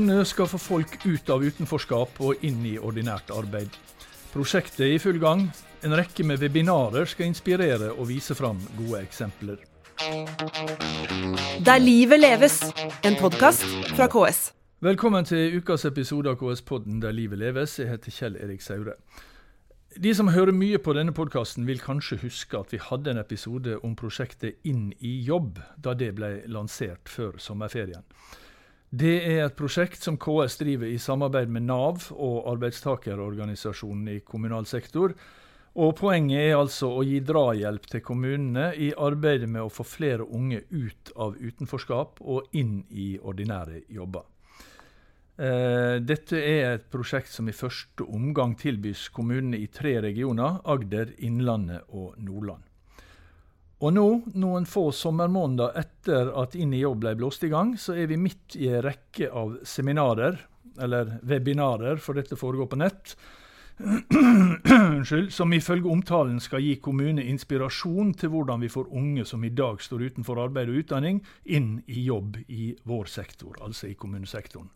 kommune skal få folk ut av utenforskap og inn i ordinært arbeid. Prosjektet er i full gang. En rekke med webinarer skal inspirere og vise fram gode eksempler. Der livet leves, en podkast fra KS. Velkommen til ukas episode av KS-podden Der livet leves. Jeg heter Kjell Erik Saure. De som hører mye på denne podkasten, vil kanskje huske at vi hadde en episode om prosjektet Inn i jobb, da det ble lansert før sommerferien. Det er et prosjekt som KS driver i samarbeid med Nav og arbeidstakerorganisasjonen i kommunal sektor. Og Poenget er altså å gi drahjelp til kommunene i arbeidet med å få flere unge ut av utenforskap og inn i ordinære jobber. Eh, dette er et prosjekt som i første omgang tilbys kommunene i tre regioner, Agder, Innlandet og Nordland. Og nå, noen få sommermåneder etter at Inn i jobb ble blåst i gang, så er vi midt i en rekke av seminarer, eller webinarer, for dette foregår på nett, som ifølge omtalen skal gi kommune inspirasjon til hvordan vi får unge som i dag står utenfor arbeid og utdanning, inn i jobb i vår sektor, altså i kommunesektoren.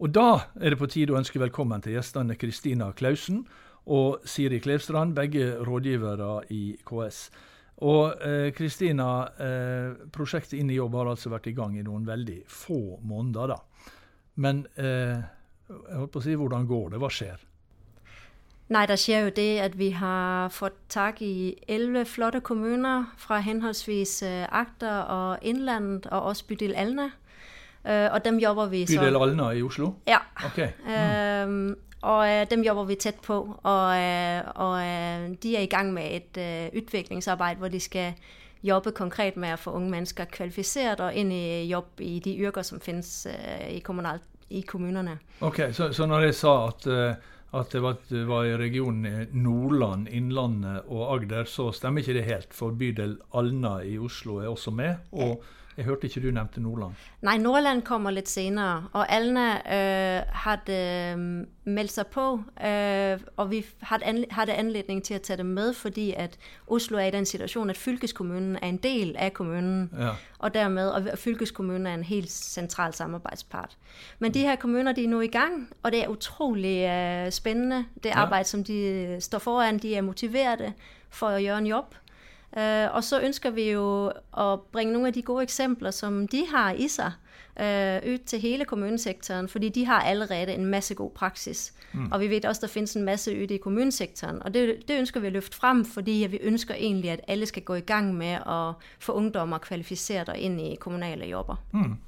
Og da er det på tide å ønske velkommen til gjestene Kristina Klausen og Siri Klevstrand, begge rådgivere i KS. Og eh, Kristina, eh, prosjektet Inn i jobb har altså vært i gang i noen veldig få måneder. da. Men eh, jeg holdt på å si, hvordan går det? Hva skjer? Nei, der skjer jo det at vi har fått tak i elleve flotte kommuner fra henholdsvis Akter og Innlandet, og også bydel Alna. Uh, og dem jobber vi så Bydel Alna i Oslo? Ja. Okay. Mm. Og øh, dem jobber vi tæt på, og, øh, og øh, de er i gang med et utviklingsarbejde, hvor de skal jobbe konkret med at få unge mennesker kvalificeret og ind i jobb i de yrker, som findes i, kommunalt, i kommunerne. Ok, så, så når jeg sa at, at det var, det var i regionen Nordland, Innlandet og Agder, så stemmer ikke det helt, for bydel Alna i Oslo er også med. og jeg hørte ikke du nevnte Nordland. Nei, Nordland kommer litt senere. Og Alna øh, hadde øh, meldt seg på. Øh, og vi hadde, anledning til å ta det med fordi at Oslo er i den situasjonen at fylkeskommunen er en del av kommunen. Ja. Og dermed, og fylkeskommunen er en helt sentral samarbeidspart. Men de her kommuner de er nå i gang, og det er utrolig øh, spennende. Det arbeid som de står foran. De er motiverte for å gjøre en jobb. Uh, og så ønsker vi jo å bringe noen av de gode eksempler som de har i seg, uh, ut til hele kommunesektoren. Fordi de har allerede en masse god praksis. Mm. Og vi vet også det finnes en masse ute i kommunesektoren. Og det, det, ønsker vi å løfte frem, fordi vi ønsker egentlig at alle skal gå i gang med å få ungdommer kvalifisert og inn i kommunale jobber. Mm.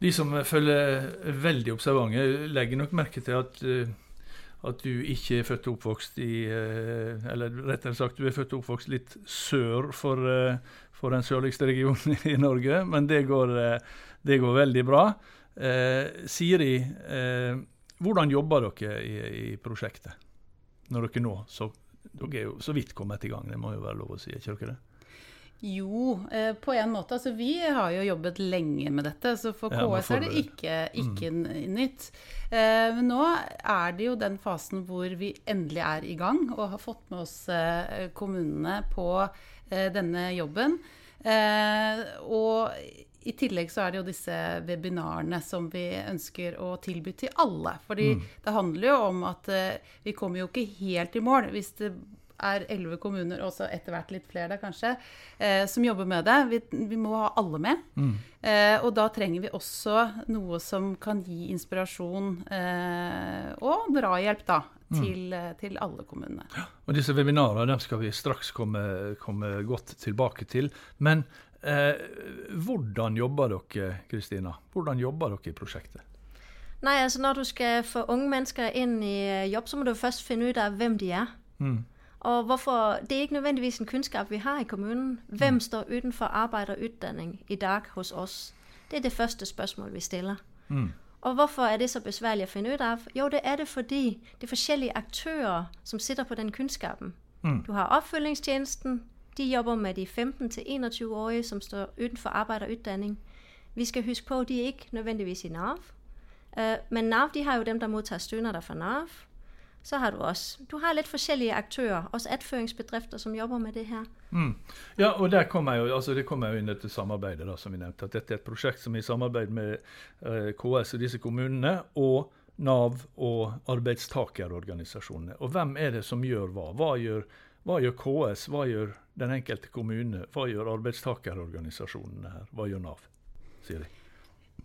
De som følger veldig observante, legger nok merke til at uh at du ikke er født og oppvokst i eh, Eller rettere sagt, du er født og oppvokst litt sør for, eh, for den sørligste regionen i Norge, men det går, eh, det går veldig bra. Eh, Siri, eh, hvordan jobber dere i, i, prosjektet? Når dere nå så, Dere er jo så vidt kommet i gang, det må jo være lov å si, ikke dere det? Jo, eh, på en måte. Altså, vi har jo jobbet lenge med dette, så for KS er det ikke, ikke mm. nytt. Eh, men nå er det jo den fasen hvor vi endelig er i gang og har fått med oss eh, kommunene på denne jobben. Og i tillegg så er det jo disse webinarene som vi ønsker å tilby til alle. Fordi mm. det handler jo om at vi kommer jo ikke helt i mål hvis det er elleve kommuner, og etter hvert litt flere da kanskje, eh, som jobber med det. Vi, vi må ha alle med. Mm. Eh, og da trenger vi også noe som kan gi inspirasjon eh, og drahjelp da, mm. til, mm. til, alle kommunene. Ja, og Disse webinarene skal vi straks komme, komme godt tilbake til. Men eh, hvordan jobber dere Kristina? Hvordan jobber dere i prosjektet? Nei, altså Når du skal få unge mennesker inn i jobb, så må du først finne ut av hvem de er. Mm. Og hvorfor Det er ikke nødvendigvis en kunnskap vi har i kommunen. Hvem mm. står utenfor arbeid og utdanning i dag hos oss? Det er det første spørsmålet vi stiller. Mm. Og hvorfor er det så besværlig å finne ut av? Jo, det er det fordi det er forskjellige aktører som sitter på den kunnskapen. Mm. Du har oppfølgingstjenesten. De jobber med de 15-21-årige som står utenfor arbeid og utdanning. Vi skal huske på de er ikke nødvendigvis i Nav. Uh, men Nav de har jo dem der mottar stønader fra Nav. Så har du også Du har litt forskjellige aktører, også attføringsbedrifter som jobber med det her. Mm. Ja, og der kommer jeg jo, altså det kommer jo inn dette samarbeidet, da, som vi nevnte. At dette er et prosjekt som er i samarbeid med eh, KS og disse kommunene, og Nav og arbeidstakerorganisasjonene. Og hvem er det som gjør hva? Hva gjør, hva gjør KS? Hva gjør den enkelte kommune? Hva gjør arbeidstakerorganisasjonene her? Hva gjør Nav? Siri?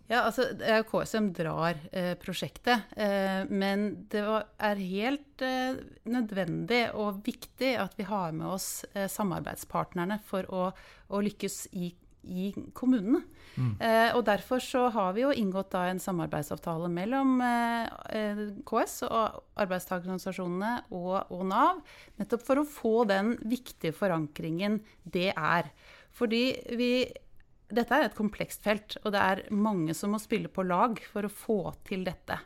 Ja, altså Det er jo KS som drar eh, prosjektet. Eh, men det var, er helt eh, nødvendig og viktig at vi har med oss eh, samarbeidspartnerne for å, å lykkes i, i kommunene. Mm. Eh, og Derfor så har vi jo inngått da en samarbeidsavtale mellom eh, KS og arbeidstakerorganisasjonene og, og Nav, nettopp for å få den viktige forankringen det er. Fordi vi dette er et komplekst felt, og det er mange som må spille på lag for å få til dette.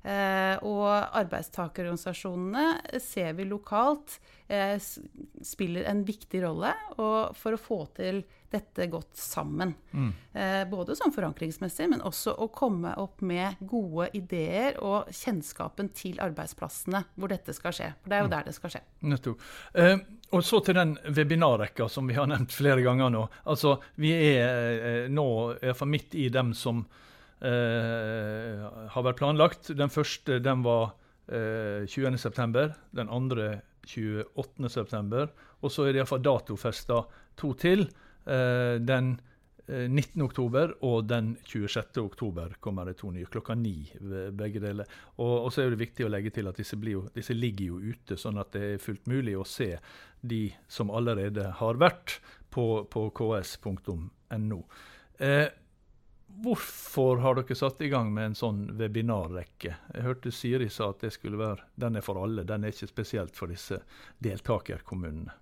Eh, og arbeidstakerorganisasjonene ser vi lokalt eh, spiller en viktig rolle for å få til dette godt sammen. Mm. Eh, både sånn forankringsmessig, men også å komme opp med gode ideer og kjennskapen til arbeidsplassene hvor dette skal skje. For det er jo mm. der det skal skje. Nettopp. Eh, og så til den webinarrekka som vi har nevnt flere ganger nå. Altså, Vi er eh, nå iallfall midt i dem som eh, har vært planlagt. Den første den var eh, 20.9., den andre 28.9., og så er det iallfall datofesta to til. Eh, den 19.10 oktober og den 26.10 kommer det to nye. Klokka ni begge deler. Og, og, så er det viktig å legge til at disse, jo, disse, ligger jo ute, sånn at det er fullt mulig å se de som allerede har vært på, på ks.no. Eh, hvorfor har dere satt i gang med en sånn webinarrekke? Jeg hørte Siri sa at det skulle være, den er for alle, den er ikke spesielt for disse deltakerkommunene.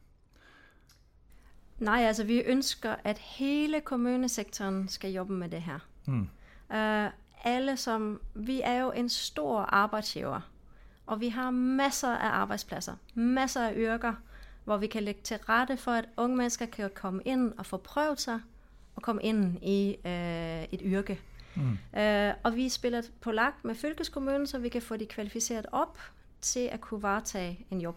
Nei, altså vi ønsker at hele kommunesektoren skal jobbe med det her. Mm. Uh, alle som Vi er jo en stor arbeidsgiver. Og vi har masser av arbeidsplasser, masser av yrker, hvor vi kan legge til rette for at unge mennesker kan komme inn og få prøvd seg og komme inn i uh, et yrke. Mm. Uh, og vi spiller på lag med fylkeskommunen, så vi kan få de kvalifisert opp til å kunne varetage en jobb.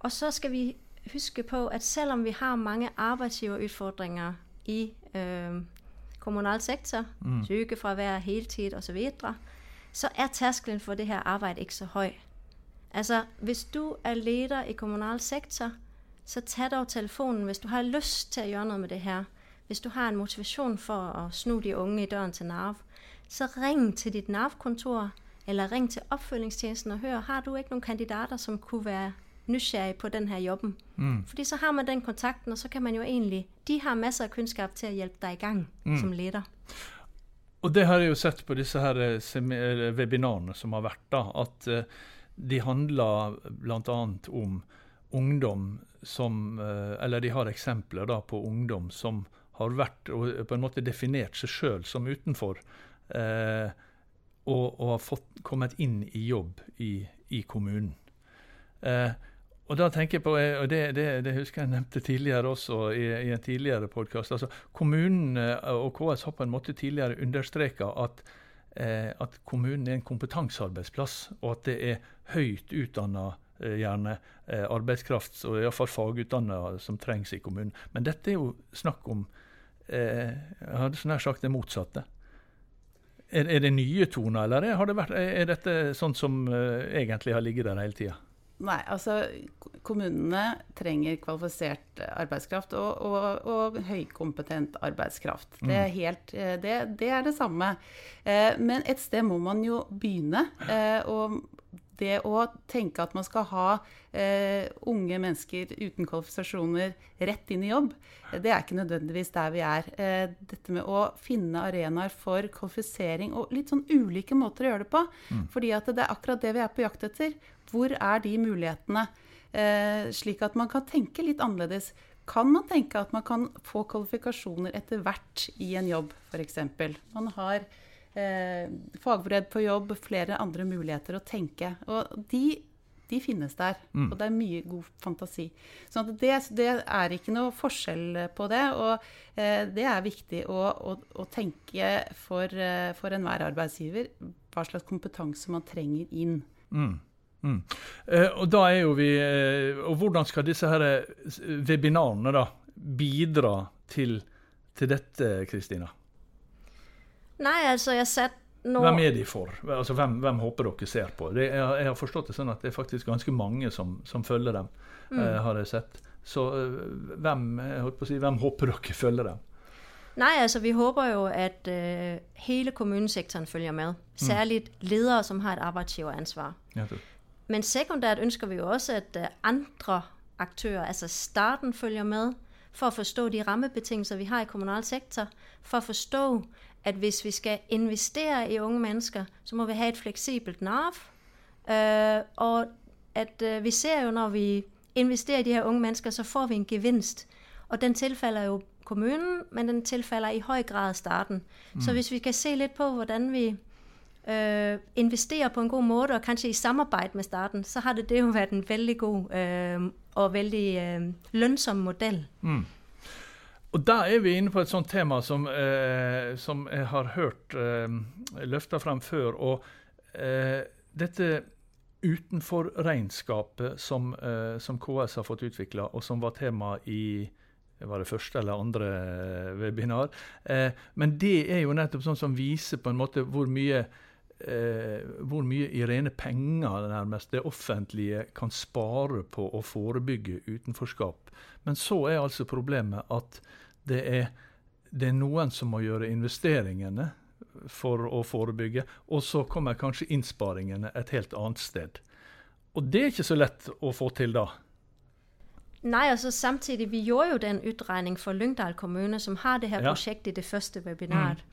Og så skal vi huske på at selv om vi har mange arbeidsgiverutfordringer i øh, kommunal sektor, mm. sykefravær, heltid osv., så, videre, så er terskelen for det her arbeidet ikke så høy. Altså, hvis du er leder i kommunal sektor, så ta dog telefonen, hvis du har lyst til å gjøre noe med det her. Hvis du har en motivasjon for å snu de unge i døren til Nav, så ring til ditt Nav-kontor, eller ring til oppfølgingstjenesten og hør, har du ikke noen kandidater som kunne være nysgjerrig på denne jobben. Mm. Fordi så har man den kontakten, og så kan man jo egentlig De har masser av kunnskap til å hjelpe deg i gang mm. som leder. Og det har jeg jo sett på disse her eh, webinarene som har vært, da, at uh, de handler bl.a. om ungdom som Eller de har eksempler da på ungdom som har vært og på en måte definert seg sjøl som utenfor. Eh, og, og, har fått, kommet inn i jobb i, i kommunen. Eh, og da tenker jeg på, eh, og det, det, det, husker jeg nevnte tidligere også i, i en tidligere podkast. Altså, kommunen eh, og KS har på en måte tidligere understreka at, eh, at, kommunen er en kompetansearbeidsplass, og at det er høyt utdanna eh, gjerne eh, arbeidskraft, og iallfall fagutdanna, som trengs i kommunen. Men dette er jo snakk om eh, jeg hadde nær sagt det motsatte. Er, er, det nye toner, eller er, det vært, er dette sånn som egentlig har ligget der hele tida? Nei, altså kommunene trenger kvalifisert arbeidskraft og, og, og høykompetent arbeidskraft. Det er, mm. helt, eh, det, det er det samme. Eh, men et sted må man jo begynne. Eh, og det å tenke at man skal ha eh, unge mennesker uten kvalifikasjoner rett inn i jobb, det er ikke nødvendigvis der vi er. Eh, dette med å finne arenaer for kvalifisering og litt sånn ulike måter å gjøre det på. Mm. Fordi at det er akkurat det vi er på jakt etter. Hvor er de mulighetene? Eh, slik at man kan tenke litt annerledes. Kan man tenke at man kan få kvalifikasjoner etter hvert i en jobb, f.eks.? Man har eh, fagbrev på jobb, flere andre muligheter å tenke. Og de, de finnes der. Mm. Og det er mye god fantasi. Så det, det, er ikke noe forskjell på det. Og eh, det er viktig å, å, å tenke for, eh, for enhver arbeidsgiver hva slags kompetanse man trenger inn. Mm. Mm. Eh, og da er jo vi eh, Og hvordan skal disse her eh, webinarene da bidra til, til dette, Kristina? Nei, altså jeg satt nå Hvem er de for? Altså, hvem, hvem håper dere ser på? Det, jeg, jeg, har forstått det sånn at det er faktisk ganske mange som, som følger dem, mm. eh, har jeg sett. Så eh, hvem, si, hvem, håper dere følger dem? Nei, altså vi håper jo at uh, hele kommunesektoren følger med. Mm. Særlig ledere som har et arbeidsgiveransvar. Ja, Men sekundært ønsker vi jo også at uh, andre aktører, altså staten, følger med for å forstå de rammebetingelser vi har i kommunal sektor. For å forstå at hvis vi skal investere i unge mennesker, så må vi ha et fleksibelt Nav. Uh, og at uh, vi ser jo når vi investerer i de her unge mennesker, så får vi en gevinst. Og den tilfaller jo kommunen, men den tilfaller i høy grad starten. Mm. Så hvis vi kan se litt på hvordan vi uh, investerer på en god måte, og kanskje i samarbeid med starten, så har det, det jo vært en veldig god og veldig lønnsom modell. Mm. Og Der er vi inne på et sånt tema som, eh, som jeg har hørt eh, løfta frem før. og eh, Dette utenfor-regnskapet som, eh, som, KS har fått utvikla, og som var tema i var det første eller andre eh, webinar. Eh, men det er jo nettopp sånn som viser på en måte hvor mye Eh, hvor mye i rene penger nærmest det offentlige kan spare på å forebygge utenforskap. Men så er altså problemet at det er, det er noen som må gjøre investeringene for å forebygge, og så kommer kanskje innsparingene et helt annet sted. Og det er ikke så lett å få til da. Nei, altså samtidig, vi gjorde jo den utregning for Lyngdal kommune, som har det her ja. prosjektet i det første webinaret. Mm.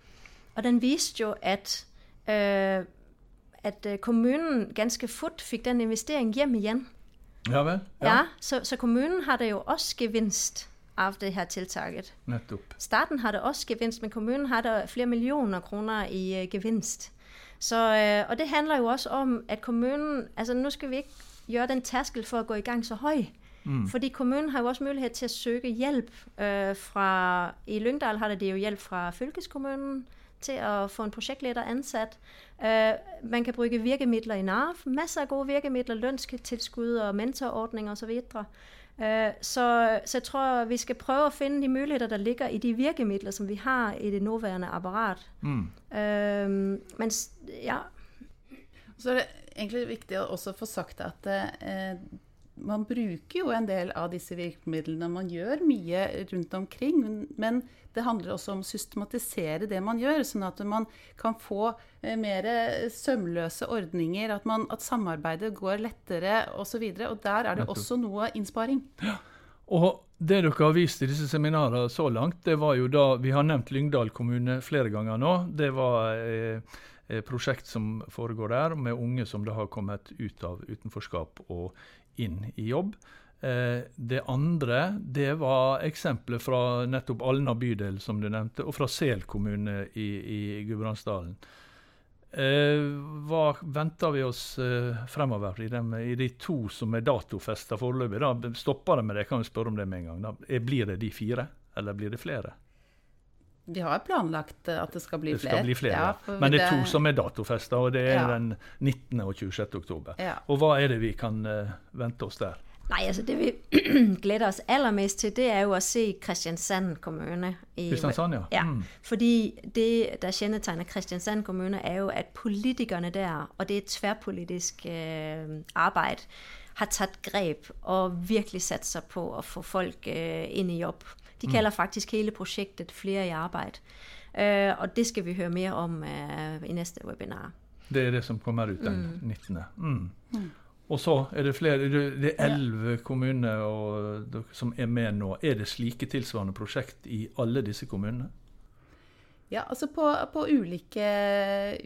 Og den viste jo at, øh, at øh, kommunen ganske fort fikk den investeringen hjem igjen. Ja vel? Ja. ja så, så kommunen det jo også gevinst av det her tiltaket. Nettopp. Staten det også gevinst, men kommunen har det flere millioner kroner i uh, gevinst. Så, øh, og det handler jo også om at kommunen altså Nå skal vi ikke gjøre den terskel for å gå i gang så høy. Mm. Fordi kommunen har jo også mulighet til å søke hjelp øh, fra I Lyngdal har de jo hjelp fra fylkeskommunen til å få en prosjektleder ansatt. Uh, man kan bruke virkemidler i Nav. Masser av gode virkemidler. Lønnstilskudd og mentorordning osv. Øh, så, så, jeg tror vi skal prøve å finne de muligheter der ligger i de virkemidler som vi har i det nåværende apparat. Mm. Uh, mens, ja. Så er det egentlig viktig å også få sagt at uh, man bruker jo en del av disse virkemidlene. Man gjør mye rundt omkring. Men det handler også om å systematisere det man gjør, sånn at man kan få eh, mer sømløse ordninger. At, man, at samarbeidet går lettere osv. Og, så og der er det også noe innsparing. Ja. Og det dere har vist i disse seminarene så langt, det var jo da Vi har nevnt Lyngdal kommune flere ganger nå. Det var eh, prosjekt som foregår der, med unge som da har kommet ut av utenforskap og inn i jobb. Eh, det andre det var eksempler fra nettopp Alna bydel, som du nevnte, og fra Sel kommune i, i Gudbrandsdalen. Eh, hva venter vi oss eh, fremover i, de, i, de to som er datofesta foreløpig? Stopper det med det? Jeg kan jo spørre om det med en gang. Da. Blir det de fire, eller blir det flere? Vi har planlagt at det skal bli det skal Bli flere ja, Men det er to som er datofesta, og det er ja. den 19. og 26. oktober. Ja. Og hva er det vi kan uh, vente oss der? Nei, altså Det vi gleder oss aller mest til, det er jo å se Kristiansand kommune. I, Kristiansand, ja. ja. Mm. Fordi det der kjennetegner Kristiansand kommune, er jo at politikerne der, og det er tverrpolitisk eh, arbeid, har tatt grep og virkelig satser på å få folk eh, inn i jobb. De kalder mm. faktisk hele prosjektet 'Flere i arbeid'. Uh, og det skal vi høre mer om uh, i neste webinar. Det er det som kommer ut den 19. Mm. mm. Mm. Og så er det flere, det er elleve ja. kommuner og, som er med nå. Er det slike tilsvarende prosjekt i alle disse kommunene? Ja, altså på, på ulike,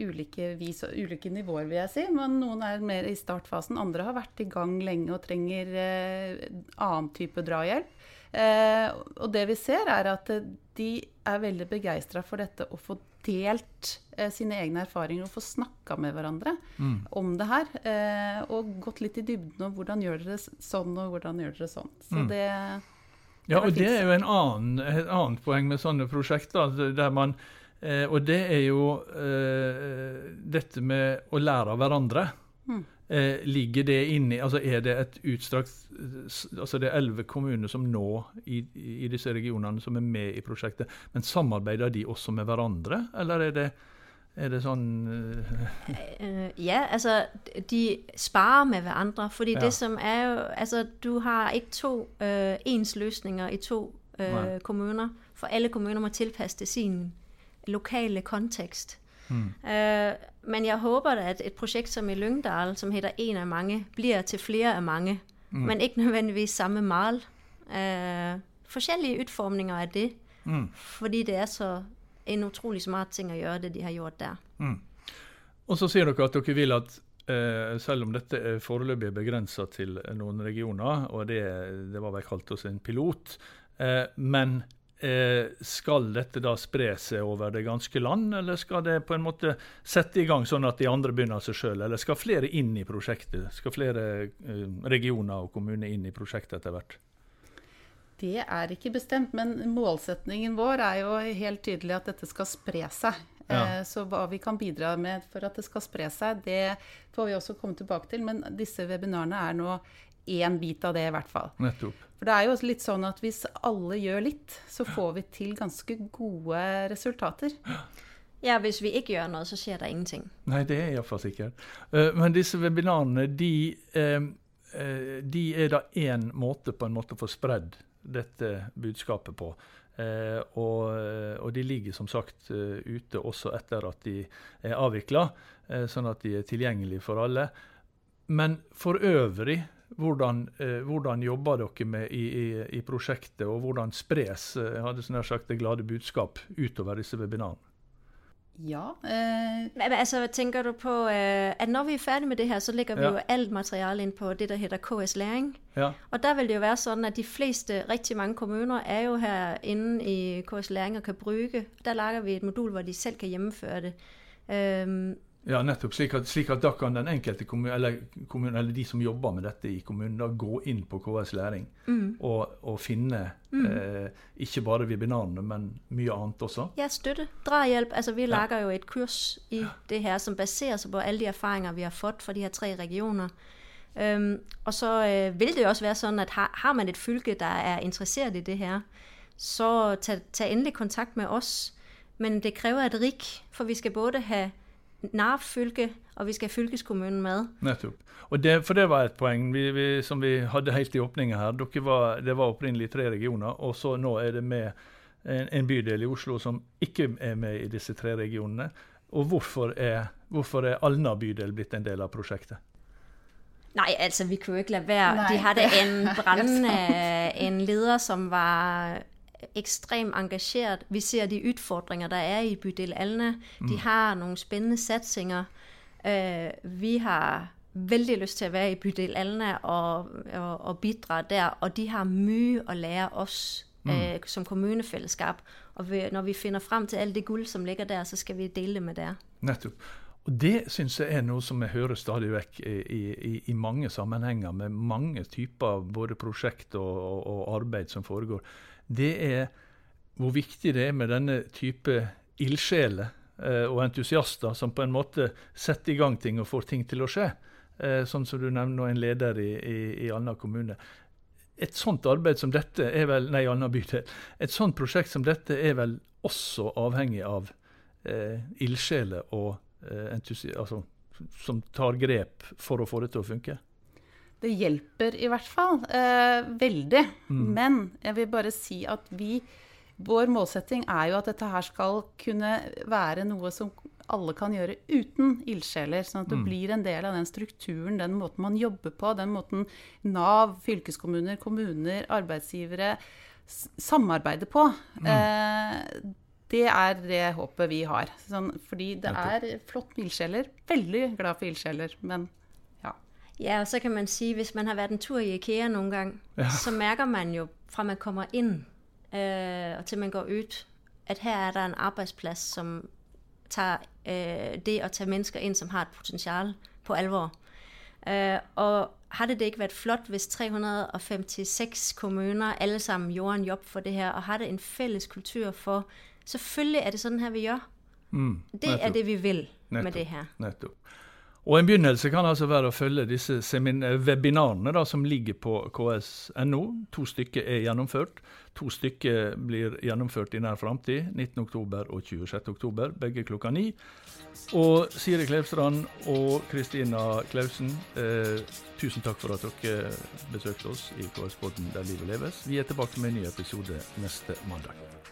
ulike, vis og ulike nivåer, vil jeg si. Men noen er mer i startfasen. Andre har vært i gang lenge og trenger eh, annen type drahjelp. Eh, og det vi ser, er at de er veldig begeistra for dette å få delt eh, sine egne erfaringer og få snakka med hverandre mm. om det her. Eh, og gått litt i dybden om hvordan gjør dere sånn, og hvordan gjør dere sånn. Så mm. det ja, og det er jo en annen, et annet poeng med sånne prosjekter. der man eh, Og det er jo eh, dette med å lære av hverandre. Mm. Eh, ligger det inni altså Er det et utstrakt altså Det er elleve kommuner som nå i, i, disse regionene som er med i prosjektet. Men samarbeider de også med hverandre, eller er det, er det sånn uh, Ja, altså de sparer med hverandre. fordi ja. det som er jo Altså du har ikke to uh, ens løsninger i to uh, kommuner. For alle kommuner må tilpasse til sin lokale kontekst. Mm. Uh, men jeg håper at et prosjekt som i Lyngdal, som heter En av mange, blir til flere av mange. Mm. Men ikke nødvendigvis samme mal. Uh, forskjellige utformninger av det. Mm. Fordi det er så en utrolig smart ting å gjøre det de har gjort der. Mm. Og så sier dere at dere vil at eh, selv om dette er foreløpig begrensa til noen regioner, og det, det var vel kalt oss en pilot, eh, men skal dette da spre seg over det ganske land, eller skal det på en måte sette i gang sånn at de andre begynner seg sjøl? Eller skal flere inn i prosjektet? Skal flere eh, regioner og kommuner inn i prosjektet etter hvert? Det er ikke bestemt, men målsetningen vår er jo helt tydelig at dette skal spre seg. Ja. Eh, så hva vi kan bidra med for at det skal spre seg, det får vi også komme tilbake til. Men disse webinarene er nå én bit av det, i hvert fall. Nettopp. For det er jo også litt sånn at hvis alle gjør litt, så får vi til ganske gode resultater. Ja, hvis vi ikke gjør noe, så skjer det ingenting. Nei, det er iallfall sikkert. Uh, men disse webinarene, de, uh, uh, de er da én måte på en måte å få spredd dette budskapet på. Og, og, de ligger som sagt ute også etter at de er avvikla, sånn at de er tilgjengelige for alle. Men for øvrig hvordan, eh, hvordan, jobber dere med i, i, i, prosjektet, og hvordan spres eh, hadde sånn sagt, det glade budskap utover disse webinarene? Ja. Eh, altså, Tenker du på øh, at når vi er ferdig med det her, så legger vi ja. jo alt materialet inn på det der heter KS Læring. Ja. Og der vil det jo være sånn at de fleste, riktig mange kommuner er jo her inne i KS Læring og kan bruke. Der lager vi et modul hvor de selv kan gjennomføre det. Um, ja, nettopp. Slik at, slik at, da kan den enkelte kommune, eller, kommune, eller de som jobber med dette i kommunen, da gå inn på KS Læring mm. og, og, finne mm. eh, ikke bare webinarene, men mye annet også. Ja, støtte. Drahjelp. Altså, vi ja. lager jo et kurs i det her som baserer seg på alle de erfaringer vi har fått fra de her tre regioner. Um, og så uh, vil det jo også være sånn at har, har, man et fylke der er interessert i det her, så ta, ta endelig kontakt med oss. Men det krever et RIK, for vi skal både ha NAV fylke, og vi skal ha fylkeskommunen med. Nettopp. Og det, for det var et poeng vi, vi, som vi hadde helt i åpninga her. Var, det var opprinnelig tre regioner, og så nå er det med en, en, bydel i Oslo som ikke er med i disse tre regionene. Og hvorfor er, hvorfor er Alna bydel blitt en del av prosjektet? Nei, altså vi kunne jo ikke la være. Nei. De hadde en brennende en leder som var ekstremt engasjert. Vi ser de utfordringer der er i bydel Alna. De mm. har noen spennende satsinger. Uh, vi har veldig lyst til å være i bydel Alna og, og, og, bidra der. Og de har mye å lære oss mm. uh, som kommunefellesskap. Og vi, når vi finner fram til alt det gull som ligger der, så skal vi dele det med dere. Nettopp. Og Det syns jeg er noe som jeg hører stadig vekk i, i, i mange sammenhenger, med mange typer både prosjekt og, og, og arbeid som foregår det er hvor viktig det er med denne type ildsjeler eh, og entusiaster som på en måte setter i gang ting og får ting til å skje. Eh, sånn som du nevner en leder i, i, i Alna kommune. Et sånt arbeid som dette er vel, nei, Alna bydel, et sånt prosjekt som dette er vel også avhengig av eh, ildsjeler og eh, altså, som tar grep for å få det til å funke? Det hjelper i hvert fall. Eh, veldig. Mm. Men jeg vil bare si at vi Vår målsetting er jo at dette her skal kunne være noe som alle kan gjøre uten ildsjeler. Sånn at det mm. blir en del av den strukturen, den måten man jobber på, den måten Nav, fylkeskommuner, kommuner, arbeidsgivere samarbeider på. Mm. Eh, det er det håpet vi har. Sånn, fordi det er flott med ildsjeler. Veldig glad for ildsjeler. Men Ja, og så kan man si hvis man har vært en tur i IKEA noen gang, ja. så merker man jo fra man kommer inn øh, og til man går ut, at her er der en arbeidsplass som tar øh, det å ta mennesker inn som har et potensial, på alvor. Øh, og hadde det ikke vært flott hvis 356 kommuner alle sammen gjorde en jobb for det her, og hadde en felles kultur for, selvfølgelig er det sånn her, vi gjør. Mm, det er det, vi vil nettopp, med det her. Nettopp. Og En begynnelse kan altså være å følge disse webinarene da, som ligger på ks.no. To stykker er gjennomført. To stykker blir gjennomført i nær framtid. 19.10 og 26.10, begge klokka ni. Og Siri Klevstrand og Kristina Klausen, eh, tusen takk for at dere besøkte oss i KS-podden Der livet leves. Vi er tilbake med en ny episode neste mandag.